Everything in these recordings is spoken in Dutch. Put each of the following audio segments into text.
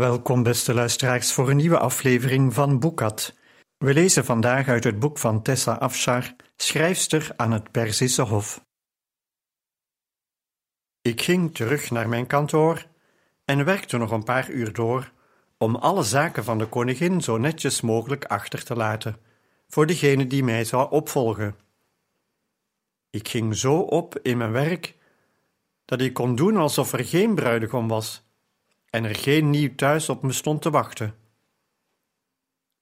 Welkom, beste luisteraars, voor een nieuwe aflevering van Boekat. We lezen vandaag uit het boek van Tessa Afshar, schrijfster aan het Perzische Hof. Ik ging terug naar mijn kantoor en werkte nog een paar uur door om alle zaken van de koningin zo netjes mogelijk achter te laten voor degene die mij zou opvolgen. Ik ging zo op in mijn werk dat ik kon doen alsof er geen bruidegom was en er geen nieuw thuis op me stond te wachten.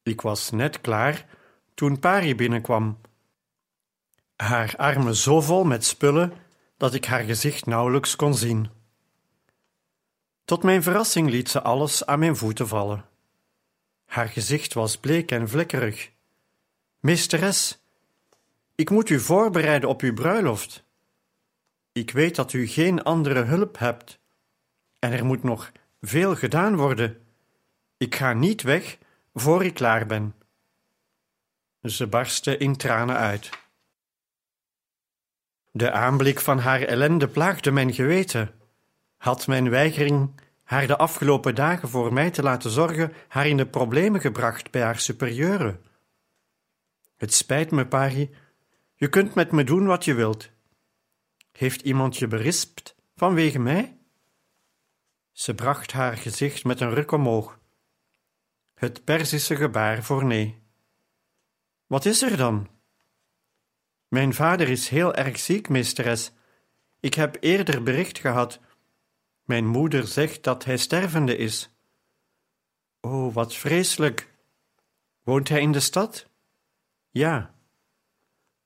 Ik was net klaar toen Pari binnenkwam. Haar armen zo vol met spullen dat ik haar gezicht nauwelijks kon zien. Tot mijn verrassing liet ze alles aan mijn voeten vallen. Haar gezicht was bleek en vlekkerig. Meesteres, ik moet u voorbereiden op uw bruiloft. Ik weet dat u geen andere hulp hebt, en er moet nog veel gedaan worden. Ik ga niet weg voor ik klaar ben. Ze barstte in tranen uit. De aanblik van haar ellende plaagde mijn geweten. Had mijn weigering haar de afgelopen dagen voor mij te laten zorgen, haar in de problemen gebracht bij haar superieuren? Het spijt me, Pari, je kunt met me doen wat je wilt. Heeft iemand je berispt vanwege mij? Ze bracht haar gezicht met een ruk omhoog. Het Perzische gebaar voor nee. Wat is er dan? Mijn vader is heel erg ziek, meesteres. Ik heb eerder bericht gehad. Mijn moeder zegt dat hij stervende is. Oh, wat vreselijk. Woont hij in de stad? Ja.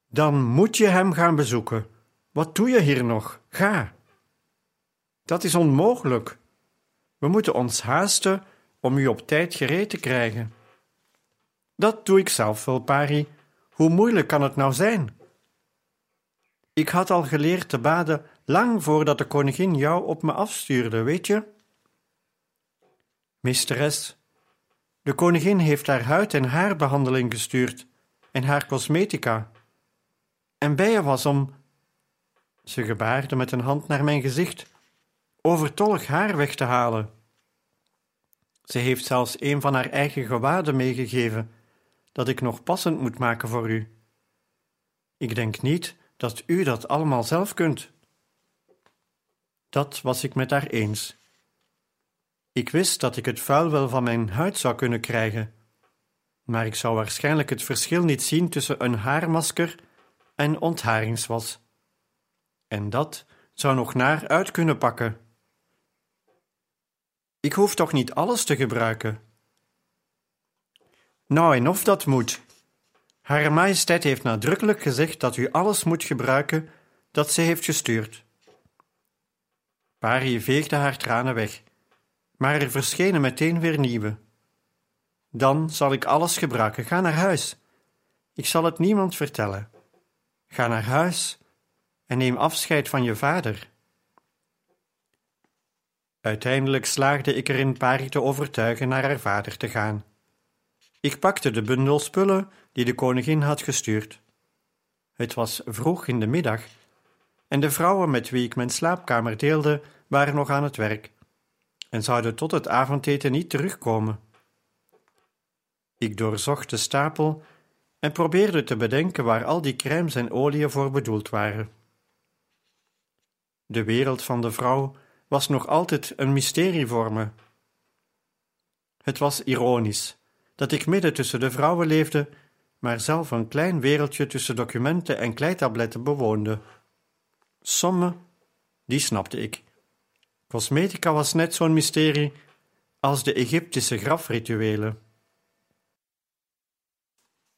Dan moet je hem gaan bezoeken. Wat doe je hier nog? Ga. Dat is onmogelijk. We moeten ons haasten om u op tijd gereed te krijgen. Dat doe ik zelf wel, Pari. Hoe moeilijk kan het nou zijn? Ik had al geleerd te baden lang voordat de koningin jou op me afstuurde, weet je? Meesteres, de koningin heeft haar huid- en haarbehandeling gestuurd en haar cosmetica. En bij je was om. Ze gebaarde met een hand naar mijn gezicht overtollig haar weg te halen. Ze heeft zelfs een van haar eigen gewaden meegegeven, dat ik nog passend moet maken voor u. Ik denk niet dat u dat allemaal zelf kunt. Dat was ik met haar eens. Ik wist dat ik het vuil wel van mijn huid zou kunnen krijgen, maar ik zou waarschijnlijk het verschil niet zien tussen een haarmasker en ontharingswas. En dat zou nog naar uit kunnen pakken. Ik hoef toch niet alles te gebruiken? Nou, en of dat moet. Hare Majesteit heeft nadrukkelijk gezegd dat u alles moet gebruiken dat ze heeft gestuurd. Pari veegde haar tranen weg, maar er verschenen meteen weer nieuwe. Dan zal ik alles gebruiken. Ga naar huis. Ik zal het niemand vertellen. Ga naar huis en neem afscheid van je vader. Uiteindelijk slaagde ik erin Pari te overtuigen naar haar vader te gaan. Ik pakte de bundel spullen die de koningin had gestuurd. Het was vroeg in de middag en de vrouwen met wie ik mijn slaapkamer deelde waren nog aan het werk en zouden tot het avondeten niet terugkomen. Ik doorzocht de stapel en probeerde te bedenken waar al die crèmes en oliën voor bedoeld waren. De wereld van de vrouw was nog altijd een mysterie voor me. Het was ironisch dat ik midden tussen de vrouwen leefde, maar zelf een klein wereldje tussen documenten en kleitabletten bewoonde. Somme, die snapte ik. Cosmetica was net zo'n mysterie als de Egyptische grafrituelen.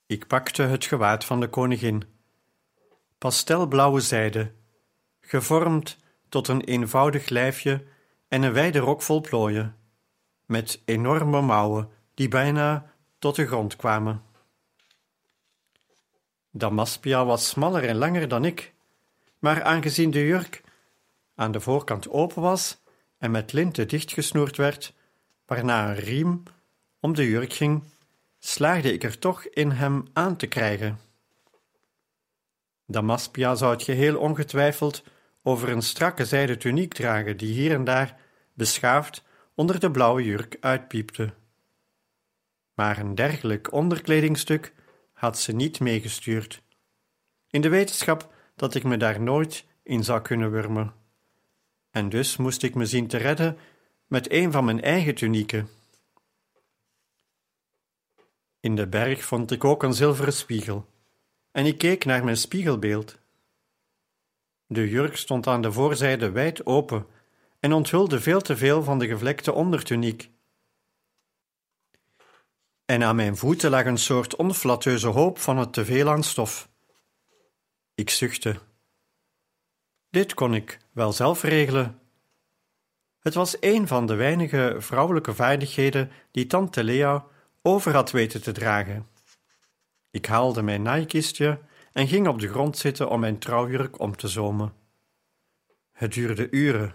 Ik pakte het gewaad van de koningin. Pastelblauwe zijde, gevormd tot een eenvoudig lijfje en een wijde rok vol plooien, met enorme mouwen die bijna tot de grond kwamen. Damaspia was smaller en langer dan ik, maar aangezien de jurk aan de voorkant open was en met linten dichtgesnoerd werd, waarna een riem om de jurk ging, slaagde ik er toch in hem aan te krijgen. Damaspia zou het geheel ongetwijfeld over een strakke zijden tuniek dragen die hier en daar beschaafd onder de blauwe jurk uitpiepte. Maar een dergelijk onderkledingstuk had ze niet meegestuurd, in de wetenschap dat ik me daar nooit in zou kunnen wurmen. En dus moest ik me zien te redden met een van mijn eigen tunieken. In de berg vond ik ook een zilveren spiegel, en ik keek naar mijn spiegelbeeld. De jurk stond aan de voorzijde wijd open en onthulde veel te veel van de gevlekte ondertuniek. En aan mijn voeten lag een soort onflatteuze hoop van het teveel aan stof. Ik zuchtte. Dit kon ik wel zelf regelen. Het was een van de weinige vrouwelijke vaardigheden die tante Lea over had weten te dragen. Ik haalde mijn naaikistje en ging op de grond zitten om mijn trouwjurk om te zomen. Het duurde uren.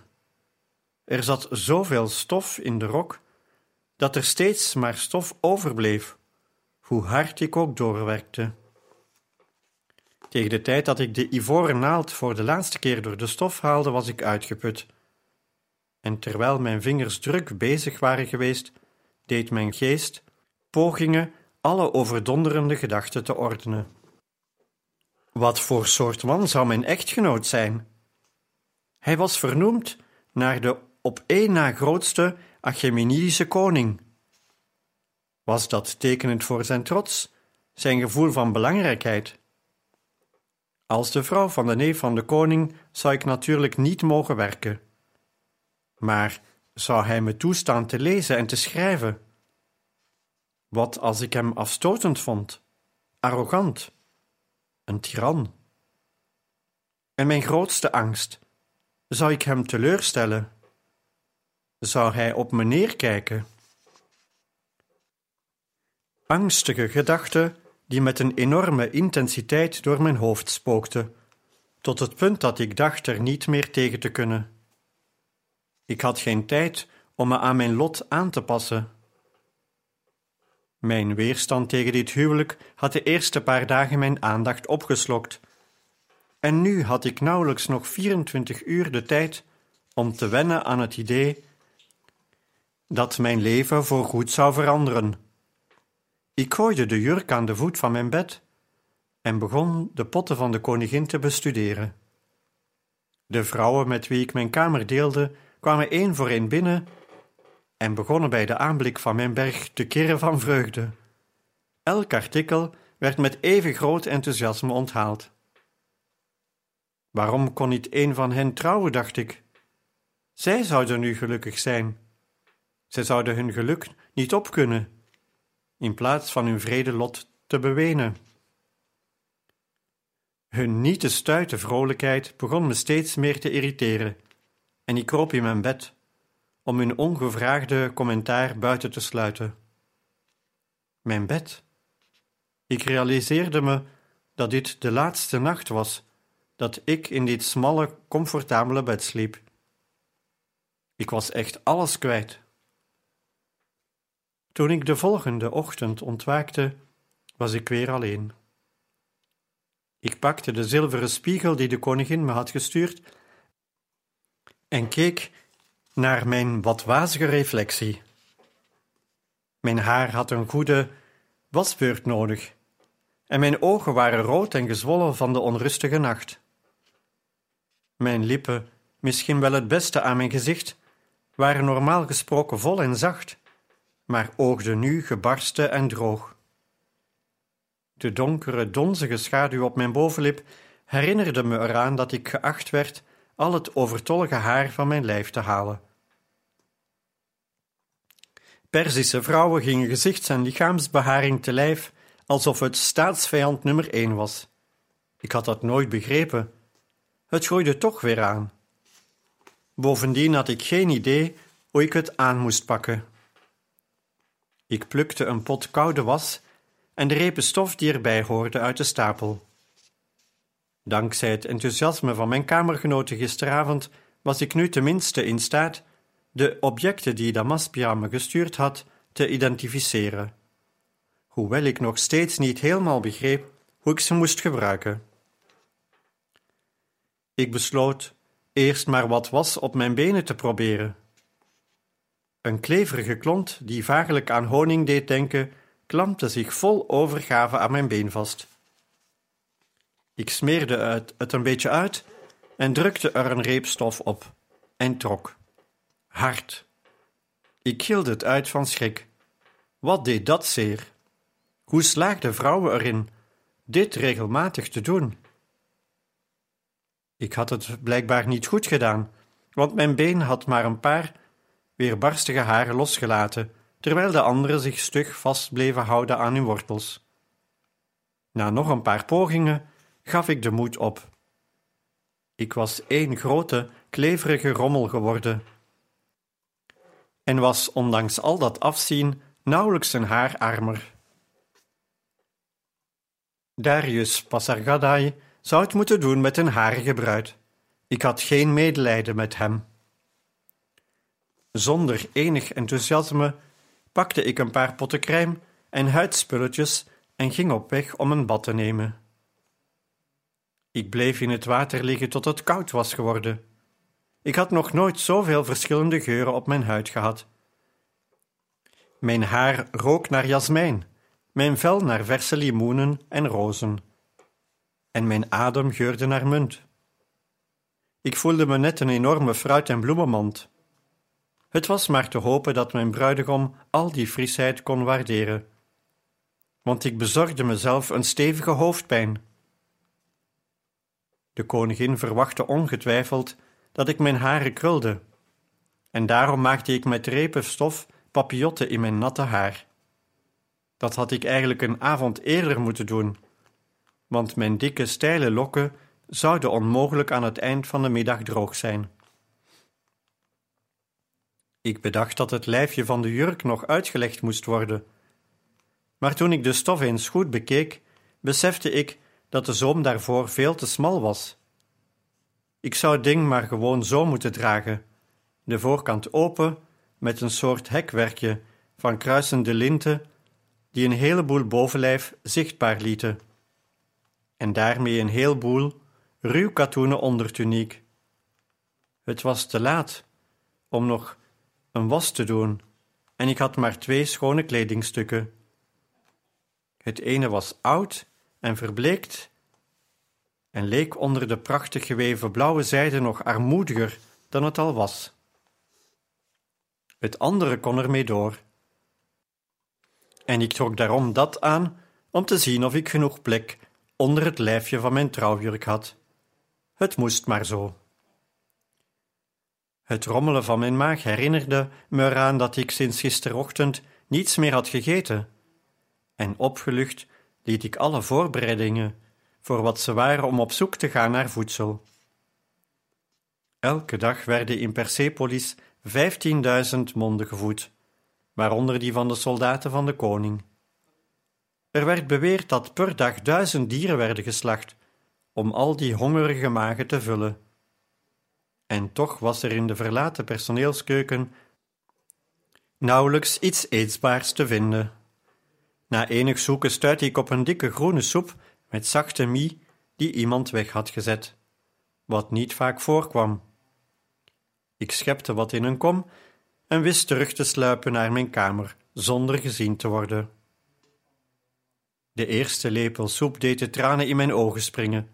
Er zat zoveel stof in de rok dat er steeds maar stof overbleef, hoe hard ik ook doorwerkte. Tegen de tijd dat ik de ivoren naald voor de laatste keer door de stof haalde, was ik uitgeput. En terwijl mijn vingers druk bezig waren geweest, deed mijn geest pogingen alle overdonderende gedachten te ordenen. Wat voor soort man zou mijn echtgenoot zijn? Hij was vernoemd naar de op één na grootste Achaemenidische koning. Was dat tekenend voor zijn trots, zijn gevoel van belangrijkheid? Als de vrouw van de neef van de koning zou ik natuurlijk niet mogen werken. Maar zou hij me toestaan te lezen en te schrijven? Wat als ik hem afstotend vond, arrogant, een tiran? En mijn grootste angst, zou ik hem teleurstellen? Zou hij op me neerkijken? Angstige gedachten die met een enorme intensiteit door mijn hoofd spookten, tot het punt dat ik dacht er niet meer tegen te kunnen. Ik had geen tijd om me aan mijn lot aan te passen. Mijn weerstand tegen dit huwelijk had de eerste paar dagen mijn aandacht opgeslokt. En nu had ik nauwelijks nog 24 uur de tijd om te wennen aan het idee dat mijn leven voorgoed zou veranderen. Ik gooide de jurk aan de voet van mijn bed en begon de potten van de koningin te bestuderen. De vrouwen met wie ik mijn kamer deelde kwamen één voor één binnen en begonnen bij de aanblik van mijn berg te kirren van vreugde. Elk artikel werd met even groot enthousiasme onthaald. Waarom kon niet een van hen trouwen, dacht ik. Zij zouden nu gelukkig zijn. Zij zouden hun geluk niet opkunnen, in plaats van hun vrede lot te bewenen. Hun niet te stuite vrolijkheid begon me steeds meer te irriteren, en ik kroop in mijn bed om hun ongevraagde commentaar buiten te sluiten. Mijn bed. Ik realiseerde me dat dit de laatste nacht was dat ik in dit smalle, comfortabele bed sliep. Ik was echt alles kwijt. Toen ik de volgende ochtend ontwaakte, was ik weer alleen. Ik pakte de zilveren spiegel die de koningin me had gestuurd en keek naar mijn wat wazige reflectie. Mijn haar had een goede wasbeurt nodig en mijn ogen waren rood en gezwollen van de onrustige nacht. Mijn lippen, misschien wel het beste aan mijn gezicht, waren normaal gesproken vol en zacht, maar oogden nu gebarsten en droog. De donkere, donzige schaduw op mijn bovenlip herinnerde me eraan dat ik geacht werd al het overtollige haar van mijn lijf te halen. Perzische vrouwen gingen gezichts- en lichaamsbeharing te lijf alsof het staatsvijand nummer één was. Ik had dat nooit begrepen. Het groeide toch weer aan. Bovendien had ik geen idee hoe ik het aan moest pakken. Ik plukte een pot koude was en de repen stof die erbij hoorde uit de stapel. Dankzij het enthousiasme van mijn kamergenoten gisteravond was ik nu tenminste in staat de objecten die Damaspia me gestuurd had te identificeren, hoewel ik nog steeds niet helemaal begreep hoe ik ze moest gebruiken. Ik besloot eerst maar wat was op mijn benen te proberen. Een kleverige klont die vagelijk aan honing deed denken, klampte zich vol overgave aan mijn been vast. Ik smeerde het, het een beetje uit en drukte er een reep stof op en trok. Hard. Ik gilde het uit van schrik. Wat deed dat zeer? Hoe slaagden vrouwen erin dit regelmatig te doen? Ik had het blijkbaar niet goed gedaan, want mijn been had maar een paar weerbarstige haren losgelaten, terwijl de andere zich stug vast bleven houden aan hun wortels. Na nog een paar pogingen gaf ik de moed op. Ik was één grote, kleverige rommel geworden. En was, ondanks al dat afzien, nauwelijks een haar armer. Darius Pasargadai zou het moeten doen met een harige bruid. Ik had geen medelijden met hem. Zonder enig enthousiasme pakte ik een paar potten crème en huidspulletjes en ging op weg om een bad te nemen. Ik bleef in het water liggen tot het koud was geworden. Ik had nog nooit zoveel verschillende geuren op mijn huid gehad. Mijn haar rook naar jasmijn, mijn vel naar verse limoenen en rozen. En mijn adem geurde naar munt. Ik voelde me net een enorme fruit- en bloemenmand. Het was maar te hopen dat mijn bruidegom al die frisheid kon waarderen. Want ik bezorgde mezelf een stevige hoofdpijn. De koningin verwachtte ongetwijfeld dat ik mijn haren krulde, en daarom maakte ik met repen stof papillotten in mijn natte haar. Dat had ik eigenlijk een avond eerder moeten doen, want mijn dikke, steile lokken zouden onmogelijk aan het eind van de middag droog zijn. Ik bedacht dat het lijfje van de jurk nog uitgelegd moest worden. Maar toen ik de stof eens goed bekeek, besefte ik dat de zoom daarvoor veel te smal was. Ik zou het ding maar gewoon zo moeten dragen, de voorkant open, met een soort hekwerkje van kruisende linten die een heleboel bovenlijf zichtbaar lieten. En daarmee een heleboel ruw katoenen ondertuniek. Het was te laat om nog een was te doen, en ik had maar twee schone kledingstukken. Het ene was oud en verbleekt en leek onder de prachtig geweven blauwe zijde nog armoediger dan het al was. Het andere kon ermee door. En ik trok daarom dat aan om te zien of ik genoeg plek onder het lijfje van mijn trouwjurk had. Het moest maar zo. Het rommelen van mijn maag herinnerde me eraan dat ik sinds gisterochtend niets meer had gegeten. En opgelucht liet ik alle voorbereidingen voor wat ze waren om op zoek te gaan naar voedsel. Elke dag werden in Persepolis vijftienduizend monden gevoed, waaronder die van de soldaten van de koning. Er werd beweerd dat per dag duizend dieren werden geslacht, om al die hongerige magen te vullen. En toch was er in de verlaten personeelskeuken nauwelijks iets eetbaars te vinden. Na enig zoeken stuitte ik op een dikke groene soep met zachte mie die iemand weg had gezet, wat niet vaak voorkwam. Ik schepte wat in een kom en wist terug te sluipen naar mijn kamer zonder gezien te worden. De eerste lepel soep deed de tranen in mijn ogen springen.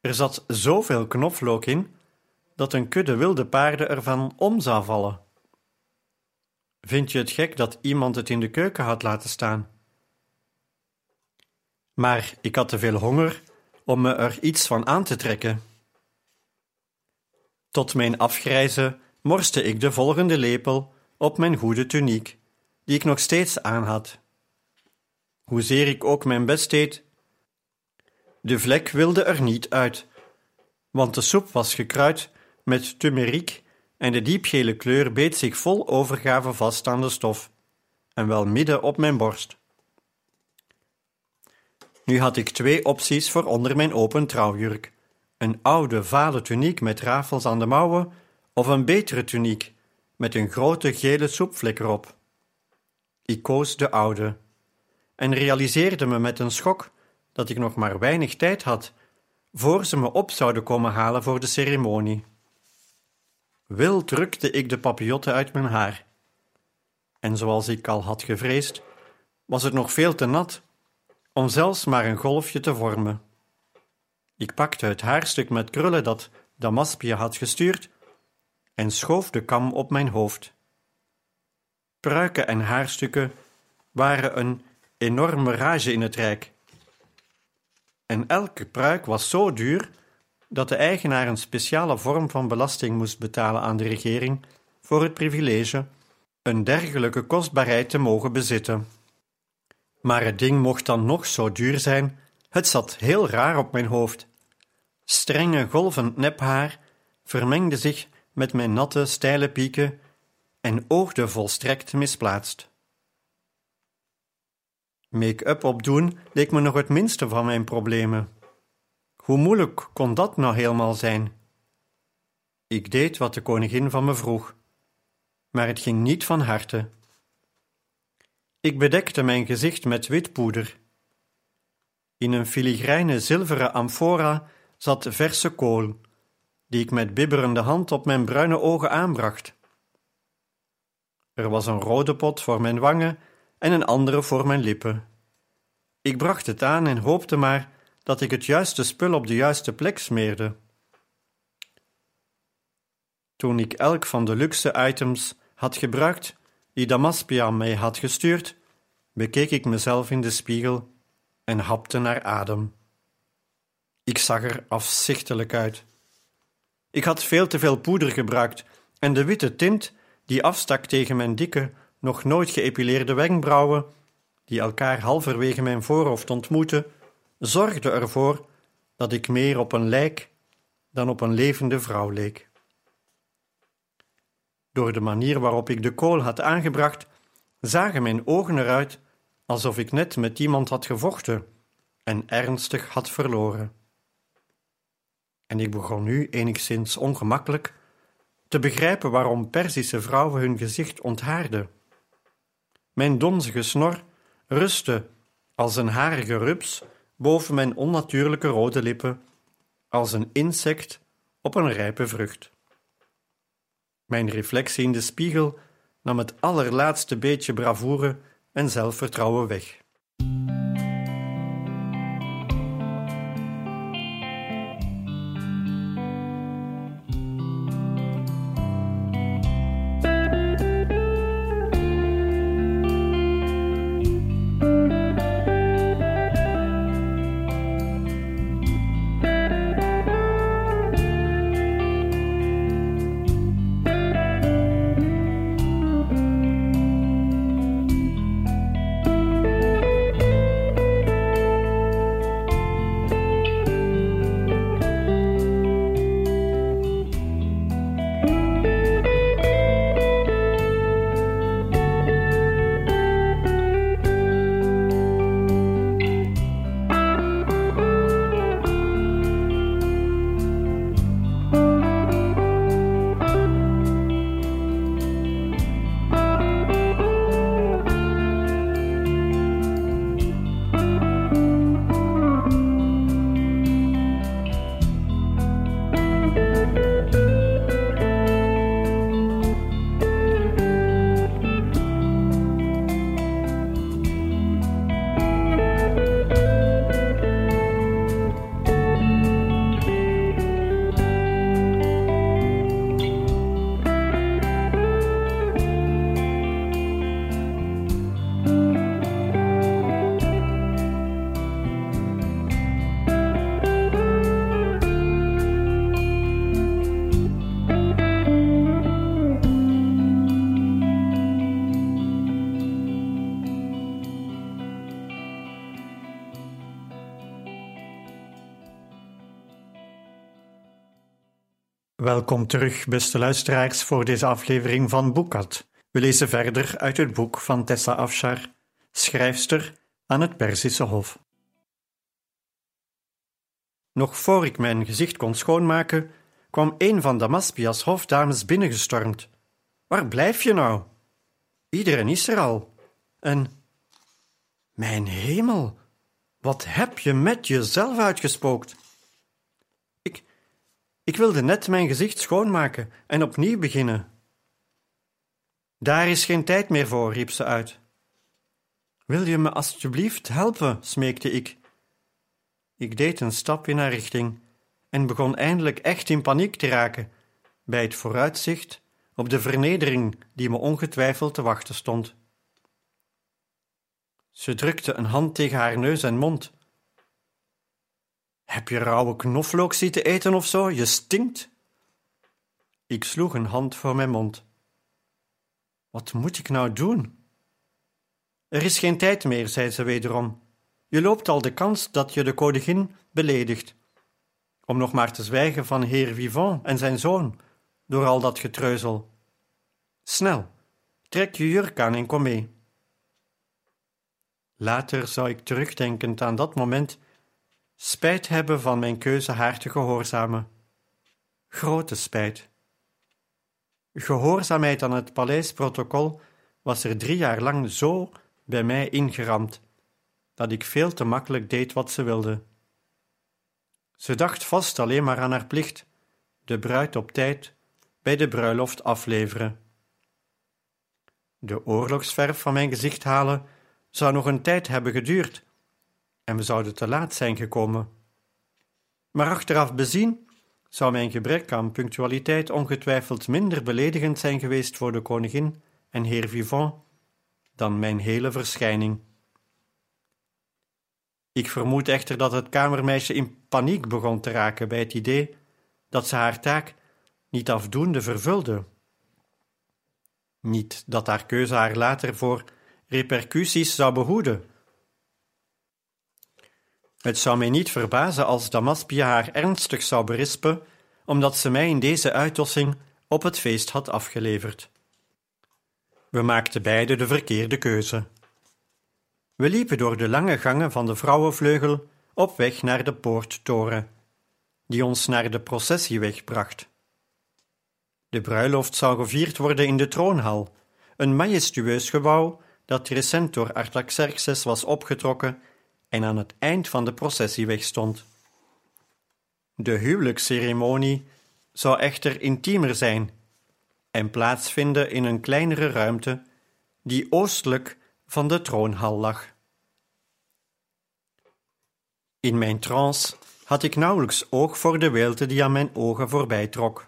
Er zat zoveel knoflook in dat een kudde wilde paarden ervan om zou vallen. Vind je het gek dat iemand het in de keuken had laten staan? Maar ik had te veel honger om me er iets van aan te trekken. Tot mijn afgrijzen morste ik de volgende lepel op mijn goede tuniek, die ik nog steeds aan had. Hoezeer ik ook mijn best deed, de vlek wilde er niet uit, want de soep was gekruid met turmeriek en de diepgele kleur beet zich vol overgave vast aan de stof, en wel midden op mijn borst. Nu had ik twee opties voor onder mijn open trouwjurk: een oude vale tuniek met rafels aan de mouwen, of een betere tuniek met een grote gele soepvlek erop. Ik koos de oude en realiseerde me met een schok dat ik nog maar weinig tijd had voor ze me op zouden komen halen voor de ceremonie. Wild drukte ik de papillotten uit mijn haar. En zoals ik al had gevreesd, was het nog veel te nat om zelfs maar een golfje te vormen. Ik pakte het haarstuk met krullen dat Damaspia had gestuurd en schoof de kam op mijn hoofd. Pruiken en haarstukken waren een enorme rage in het rijk. En elke pruik was zo duur dat de eigenaar een speciale vorm van belasting moest betalen aan de regering voor het privilege een dergelijke kostbaarheid te mogen bezitten. Maar het ding mocht dan nog zo duur zijn, het zat heel raar op mijn hoofd. Strenge golvend nephaar vermengde zich met mijn natte, steile pieken en oogde volstrekt misplaatst. Make-up opdoen leek me nog het minste van mijn problemen. Hoe moeilijk kon dat nou helemaal zijn? Ik deed wat de koningin van me vroeg, maar het ging niet van harte. Ik bedekte mijn gezicht met wit poeder. In een filigrijne zilveren amfora zat verse kool, die ik met bibberende hand op mijn bruine ogen aanbracht. Er was een rode pot voor mijn wangen en een andere voor mijn lippen. Ik bracht het aan en hoopte maar dat ik het juiste spul op de juiste plek smeerde. Toen ik elk van de luxe items had gebruikt die Damaspia mij had gestuurd, bekeek ik mezelf in de spiegel en hapte naar adem. Ik zag er afzichtelijk uit. Ik had veel te veel poeder gebruikt en de witte tint die afstak tegen mijn dikke, nog nooit geëpileerde wenkbrauwen, die elkaar halverwege mijn voorhoofd ontmoetten, zorgde ervoor dat ik meer op een lijk dan op een levende vrouw leek. Door de manier waarop ik de kool had aangebracht, zagen mijn ogen eruit alsof ik net met iemand had gevochten en ernstig had verloren. En ik begon nu enigszins ongemakkelijk te begrijpen waarom Perzische vrouwen hun gezicht onthaarden. Mijn donzige snor rustte als een harige rups boven mijn onnatuurlijke rode lippen, als een insect op een rijpe vrucht. Mijn reflectie in de spiegel nam het allerlaatste beetje bravoure en zelfvertrouwen weg. Welkom terug, beste luisteraars, voor deze aflevering van Boekat. We lezen verder uit het boek van Tessa Afshar, schrijfster aan het Perzische Hof. Nog voor ik mijn gezicht kon schoonmaken, kwam een van Damaspia's hofdames binnengestormd. Waar blijf je nou? Iedereen is er al. En. Mijn hemel, wat heb je met jezelf uitgespookt? Ik. Wilde net mijn gezicht schoonmaken en opnieuw beginnen. Daar is geen tijd meer voor, riep ze uit. Wil je me alsjeblieft helpen? smeekte ik. Ik deed een stap in haar richting en begon eindelijk echt in paniek te raken bij het vooruitzicht op de vernedering die me ongetwijfeld te wachten stond. Ze drukte een hand tegen haar neus en mond. Heb je rauwe knoflook zitten eten of zo? Je stinkt. Ik sloeg een hand voor mijn mond. Wat moet ik nou doen? Er is geen tijd meer, zei ze wederom. Je loopt al de kans dat je de koningin beledigt. Om nog maar te zwijgen van heer Vivant en zijn zoon, door al dat getreuzel. Snel, trek je jurk aan en kom mee. Later zou ik terugdenkend aan dat moment spijt hebben van mijn keuze haar te gehoorzamen. Grote spijt. Gehoorzaamheid aan het paleisprotocol was er drie jaar lang zo bij mij ingeramd dat ik veel te makkelijk deed wat ze wilde. Ze dacht vast alleen maar aan haar plicht, de bruid op tijd bij de bruiloft afleveren. De oorlogsverf van mijn gezicht halen zou nog een tijd hebben geduurd en we zouden te laat zijn gekomen. Maar achteraf bezien zou mijn gebrek aan punctualiteit ongetwijfeld minder beledigend zijn geweest voor de koningin en heer Vivant dan mijn hele verschijning. Ik vermoed echter dat het kamermeisje in paniek begon te raken bij het idee dat ze haar taak niet afdoende vervulde. Niet dat haar keuze haar later voor repercussies zou behoeden. Het zou mij niet verbazen als Damaspia haar ernstig zou berispen, omdat ze mij in deze uitdossing op het feest had afgeleverd. We maakten beide de verkeerde keuze. We liepen door de lange gangen van de vrouwenvleugel op weg naar de poorttoren, die ons naar de processieweg bracht. De bruiloft zou gevierd worden in de troonhal, een majestueus gebouw dat recent door Artaxerxes was opgetrokken en aan het eind van de processieweg stond. De huwelijksceremonie zou echter intiemer zijn en plaatsvinden in een kleinere ruimte die oostelijk van de troonhal lag. In mijn trance had ik nauwelijks oog voor de weelte die aan mijn ogen voorbij trok.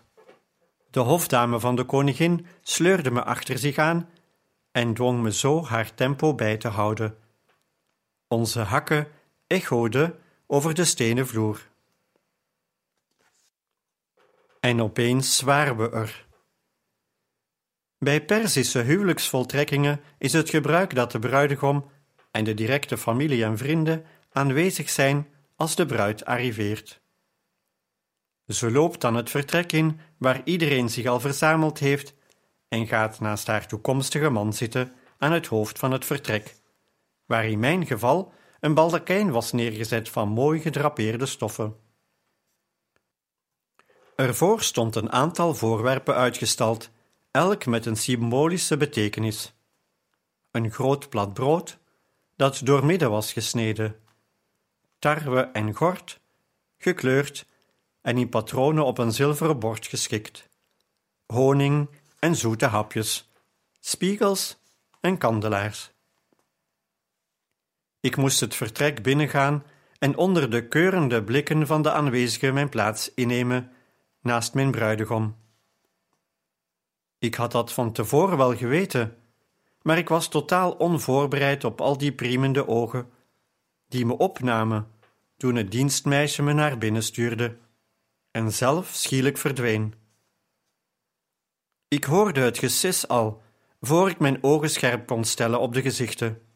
De hofdame van de koningin sleurde me achter zich aan en dwong me zo haar tempo bij te houden. Onze hakken echoden over de stenen vloer. En opeens waren we er. Bij Perzische huwelijksvoltrekkingen is het gebruik dat de bruidegom en de directe familie en vrienden aanwezig zijn als de bruid arriveert. Ze loopt dan het vertrek in waar iedereen zich al verzameld heeft en gaat naast haar toekomstige man zitten aan het hoofd van het vertrek, waar in mijn geval een baldakijn was neergezet van mooi gedrapeerde stoffen. Ervoor stond een aantal voorwerpen uitgestald elk met een symbolische betekenis. Een groot plat brood, dat doormidden was gesneden, tarwe en gort, gekleurd en in patronen op een zilveren bord geschikt, honing en zoete hapjes, spiegels en kandelaars. Ik moest het vertrek binnengaan en onder de keurende blikken van de aanwezigen mijn plaats innemen naast mijn bruidegom. Ik had dat van tevoren wel geweten, maar ik was totaal onvoorbereid op al die priemende ogen die me opnamen toen het dienstmeisje me naar binnen stuurde en zelf schielijk verdween. Ik hoorde het gesis al, voor ik mijn ogen scherp kon stellen op de gezichten.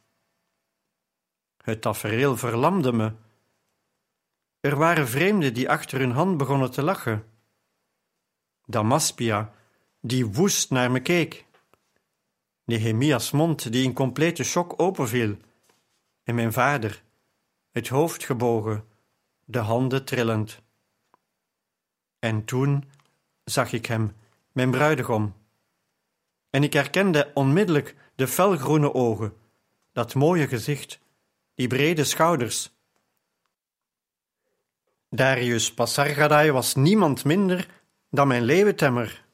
Het tafereel verlamde me. Er waren vreemden die achter hun hand begonnen te lachen. Damaspia, die woest naar me keek. Nehemia's mond, die in complete shock openviel. En mijn vader, het hoofd gebogen, de handen trillend. En toen zag ik hem, mijn bruidegom. En ik herkende onmiddellijk de felgroene ogen, dat mooie gezicht, die brede schouders. Darius Passargadai was niemand minder dan mijn leeuwentemmer.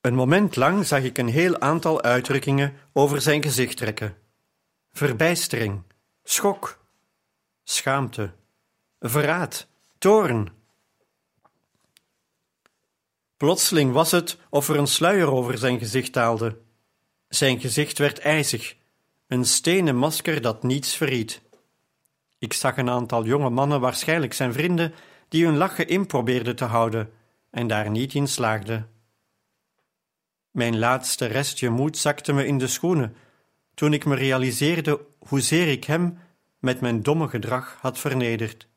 Een moment lang zag ik een heel aantal uitdrukkingen over zijn gezicht trekken: verbijstering, schok, schaamte, verraad, toorn. Plotseling was het of er een sluier over zijn gezicht daalde. Zijn gezicht werd ijzig, een stenen masker dat niets verried. Ik zag een aantal jonge mannen, waarschijnlijk zijn vrienden, die hun lachen in probeerden te houden en daar niet in slaagden. Mijn laatste restje moed zakte me in de schoenen toen ik me realiseerde hoezeer ik hem met mijn domme gedrag had vernederd.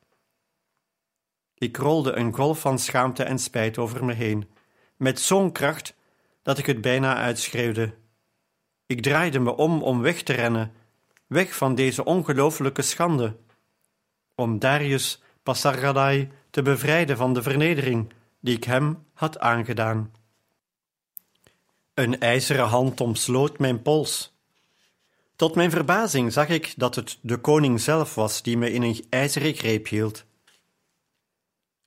Ik rolde een golf van schaamte en spijt over me heen, met zo'n kracht dat ik het bijna uitschreeuwde. Ik draaide me om om weg te rennen, weg van deze ongelooflijke schande, om Darius Passargadai te bevrijden van de vernedering die ik hem had aangedaan. Een ijzeren hand omsloot mijn pols. Tot mijn verbazing zag ik dat het de koning zelf was die me in een ijzeren greep hield.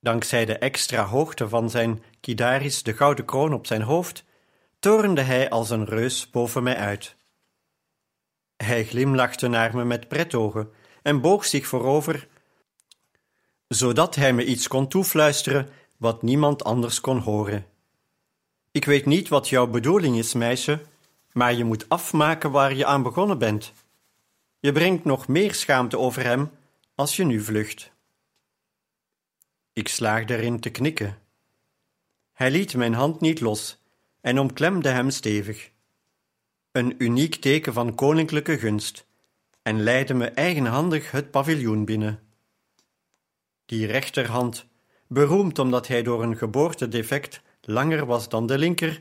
Dankzij de extra hoogte van zijn kidaris, de gouden kroon op zijn hoofd, torende hij als een reus boven mij uit. Hij glimlachte naar me met pretogen en boog zich voorover, zodat hij me iets kon toefluisteren wat niemand anders kon horen. Ik weet niet wat jouw bedoeling is, meisje, maar je moet afmaken waar je aan begonnen bent. Je brengt nog meer schaamte over hem als je nu vlucht. Ik slaagde erin te knikken. Hij liet mijn hand niet los en omklemde hem stevig. Een uniek teken van koninklijke gunst, en leidde me eigenhandig het paviljoen binnen. Die rechterhand, beroemd omdat hij door een geboortedefect langer was dan de linker,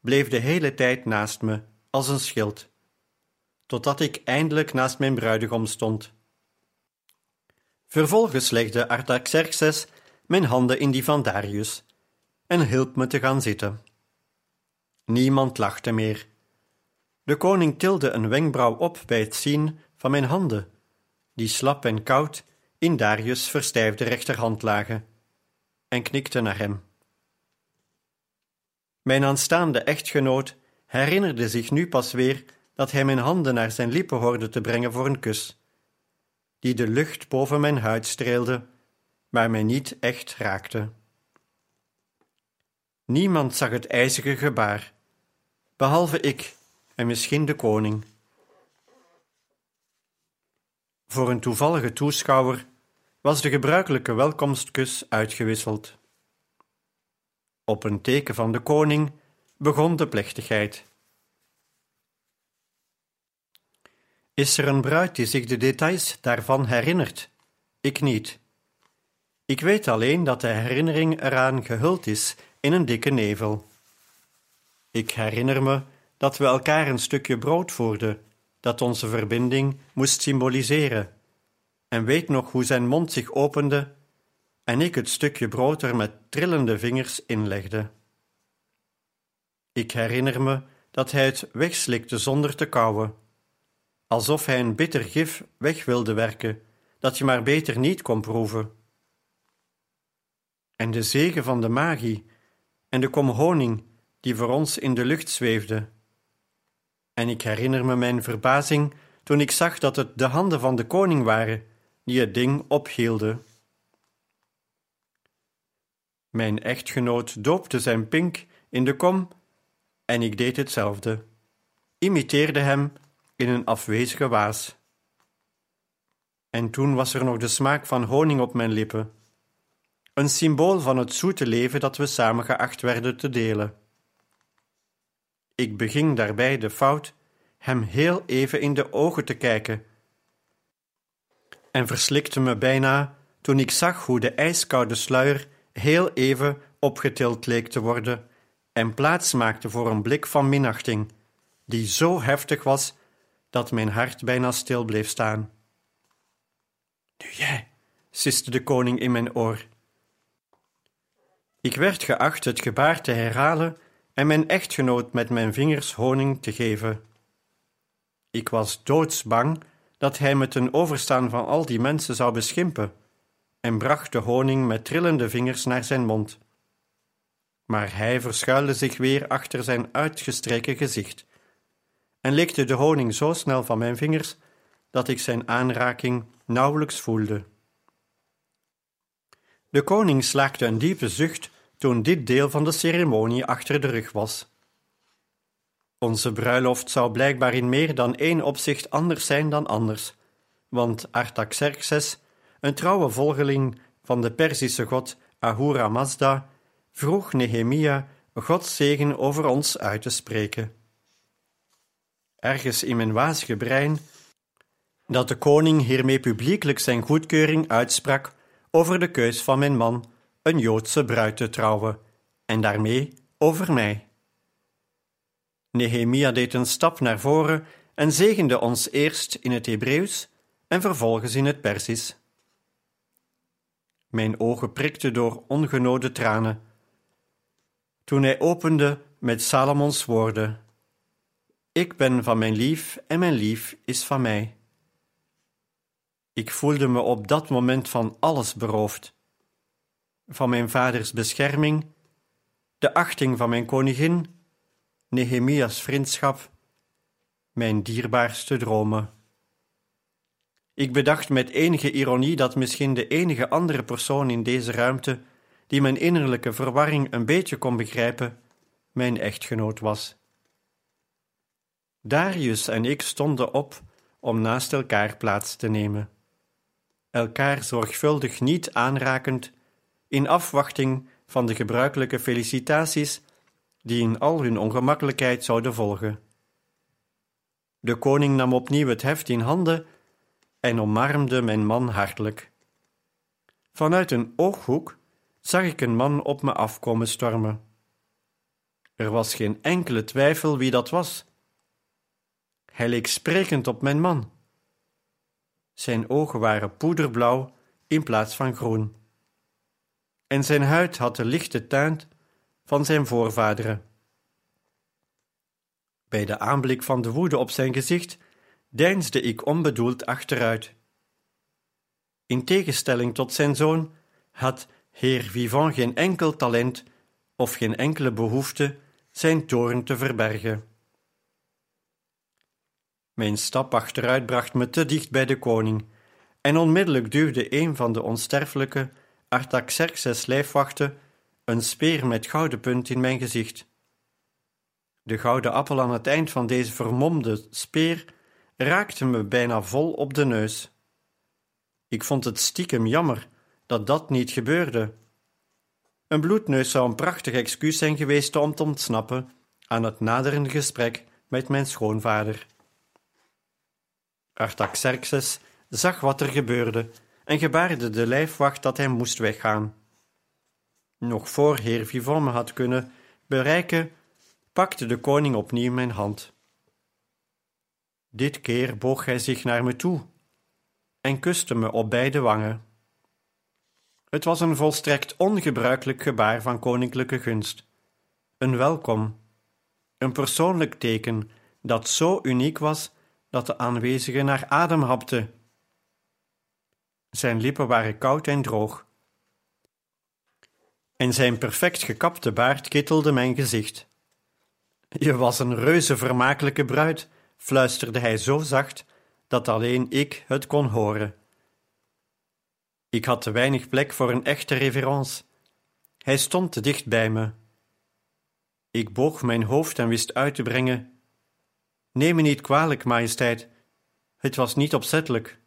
bleef de hele tijd naast me, als een schild, totdat ik eindelijk naast mijn bruidegom stond. Vervolgens legde Artaxerxes mijn handen in die van Darius en hielp me te gaan zitten. Niemand lachte meer. De koning tilde een wenkbrauw op bij het zien van mijn handen, die slap en koud in Darius' verstijfde rechterhand lagen, en knikte naar hem. Mijn aanstaande echtgenoot herinnerde zich nu pas weer dat hij mijn handen naar zijn lippen hoorde te brengen voor een kus, die de lucht boven mijn huid streelde, maar mij niet echt raakte. Niemand zag het ijzige gebaar, behalve ik en misschien de koning. Voor een toevallige toeschouwer was de gebruikelijke welkomstkus uitgewisseld. Op een teken van de koning begon de plechtigheid. Is er een bruid die zich de details daarvan herinnert? Ik niet. Ik weet alleen dat de herinnering eraan gehuld is in een dikke nevel. Ik herinner me dat we elkaar een stukje brood voerden, dat onze verbinding moest symboliseren, en weet nog hoe zijn mond zich opende en ik het stukje brood er met trillende vingers inlegde. Ik herinner me dat hij het wegslikte zonder te kauwen, alsof hij een bitter gif weg wilde werken, dat je maar beter niet kon proeven. En de zegen van de magie en de kom honing die voor ons in de lucht zweefde. En ik herinner me mijn verbazing toen ik zag dat het de handen van de koning waren die het ding ophielden. Mijn echtgenoot doopte zijn pink in de kom en ik deed hetzelfde, imiteerde hem in een afwezige waas. En toen was er nog de smaak van honing op mijn lippen, een symbool van het zoete leven dat we samen geacht werden te delen. Ik beging daarbij de fout hem heel even in de ogen te kijken en verslikte me bijna toen ik zag hoe de ijskoude sluier heel even opgetild leek te worden en plaats maakte voor een blik van minachting, die zo heftig was dat mijn hart bijna stil bleef staan. Nu jij, siste de koning in mijn oor. Ik werd geacht het gebaar te herhalen en mijn echtgenoot met mijn vingers honing te geven. Ik was doodsbang dat hij me ten overstaan van al die mensen zou beschimpen en bracht de honing met trillende vingers naar zijn mond. Maar hij verschuilde zich weer achter zijn uitgestreken gezicht en likte de honing zo snel van mijn vingers dat ik zijn aanraking nauwelijks voelde. De koning slaakte een diepe zucht toen dit deel van de ceremonie achter de rug was. Onze bruiloft zou blijkbaar in meer dan één opzicht anders zijn dan anders, want Artaxerxes, een trouwe volgeling van de Perzische god Ahura Mazda, vroeg Nehemia Gods zegen over ons uit te spreken. Ergens in mijn wazige brein dat de koning hiermee publiekelijk zijn goedkeuring uitsprak over de keus van mijn man een Joodse bruid te trouwen, en daarmee over mij. Nehemia deed een stap naar voren en zegende ons eerst in het Hebreeuws en vervolgens in het Persisch. Mijn ogen prikten door ongenode tranen. Toen hij opende met Salomons woorden: Ik ben van mijn lief en mijn lief is van mij. Ik voelde me op dat moment van alles beroofd: van mijn vaders bescherming, de achting van mijn koningin Nehemia's vriendschap, mijn dierbaarste dromen. Ik bedacht met enige ironie dat misschien de enige andere persoon in deze ruimte die mijn innerlijke verwarring een beetje kon begrijpen, mijn echtgenoot was. Darius en ik stonden op om naast elkaar plaats te nemen, elkaar zorgvuldig niet aanrakend, in afwachting van de gebruikelijke felicitaties die in al hun ongemakkelijkheid zouden volgen. De koning nam opnieuw het heft in handen en omarmde mijn man hartelijk. Vanuit een ooghoek zag ik een man op me afkomen stormen. Er was geen enkele twijfel wie dat was. Hij leek sprekend op mijn man. Zijn ogen waren poederblauw in plaats van groen. En zijn huid had de lichte tuint van zijn voorvaderen. Bij de aanblik van de woede op zijn gezicht deinsde ik onbedoeld achteruit. In tegenstelling tot zijn zoon had heer Vivant geen enkel talent of geen enkele behoefte zijn toorn te verbergen. Mijn stap achteruit bracht me te dicht bij de koning, en onmiddellijk duwde een van de onsterfelijke Artaxerxes lijfwachten een speer met gouden punt in mijn gezicht. De gouden appel aan het eind van deze vermomde speer raakte me bijna vol op de neus. Ik vond het stiekem jammer dat dat niet gebeurde. Een bloedneus zou een prachtig excuus zijn geweest om te ontsnappen aan het naderende gesprek met mijn schoonvader. Artaxerxes zag wat er gebeurde en gebaarde de lijfwacht dat hij moest weggaan. Nog voor heer Vivant me had kunnen bereiken, pakte de koning opnieuw mijn hand. Dit keer boog hij zich naar me toe en kuste me op beide wangen. Het was een volstrekt ongebruikelijk gebaar van koninklijke gunst, een welkom, een persoonlijk teken dat zo uniek was dat de aanwezigen naar adem hapte. Zijn lippen waren koud en droog en zijn perfect gekapte baard kittelde mijn gezicht. Je was een reuze vermakelijke bruid, fluisterde hij zo zacht dat alleen ik het kon horen. Ik had te weinig plek voor een echte reverence. Hij stond te dicht bij me. Ik boog mijn hoofd en wist uit te brengen: Neem me niet kwalijk, majesteit, het was niet opzettelijk.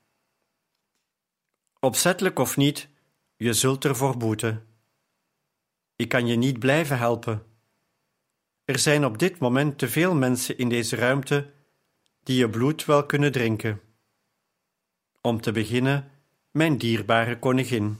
Opzettelijk of niet, je zult ervoor boeten. Ik kan je niet blijven helpen. Er zijn op dit moment te veel mensen in deze ruimte die je bloed wel kunnen drinken. Om te beginnen, mijn dierbare koningin.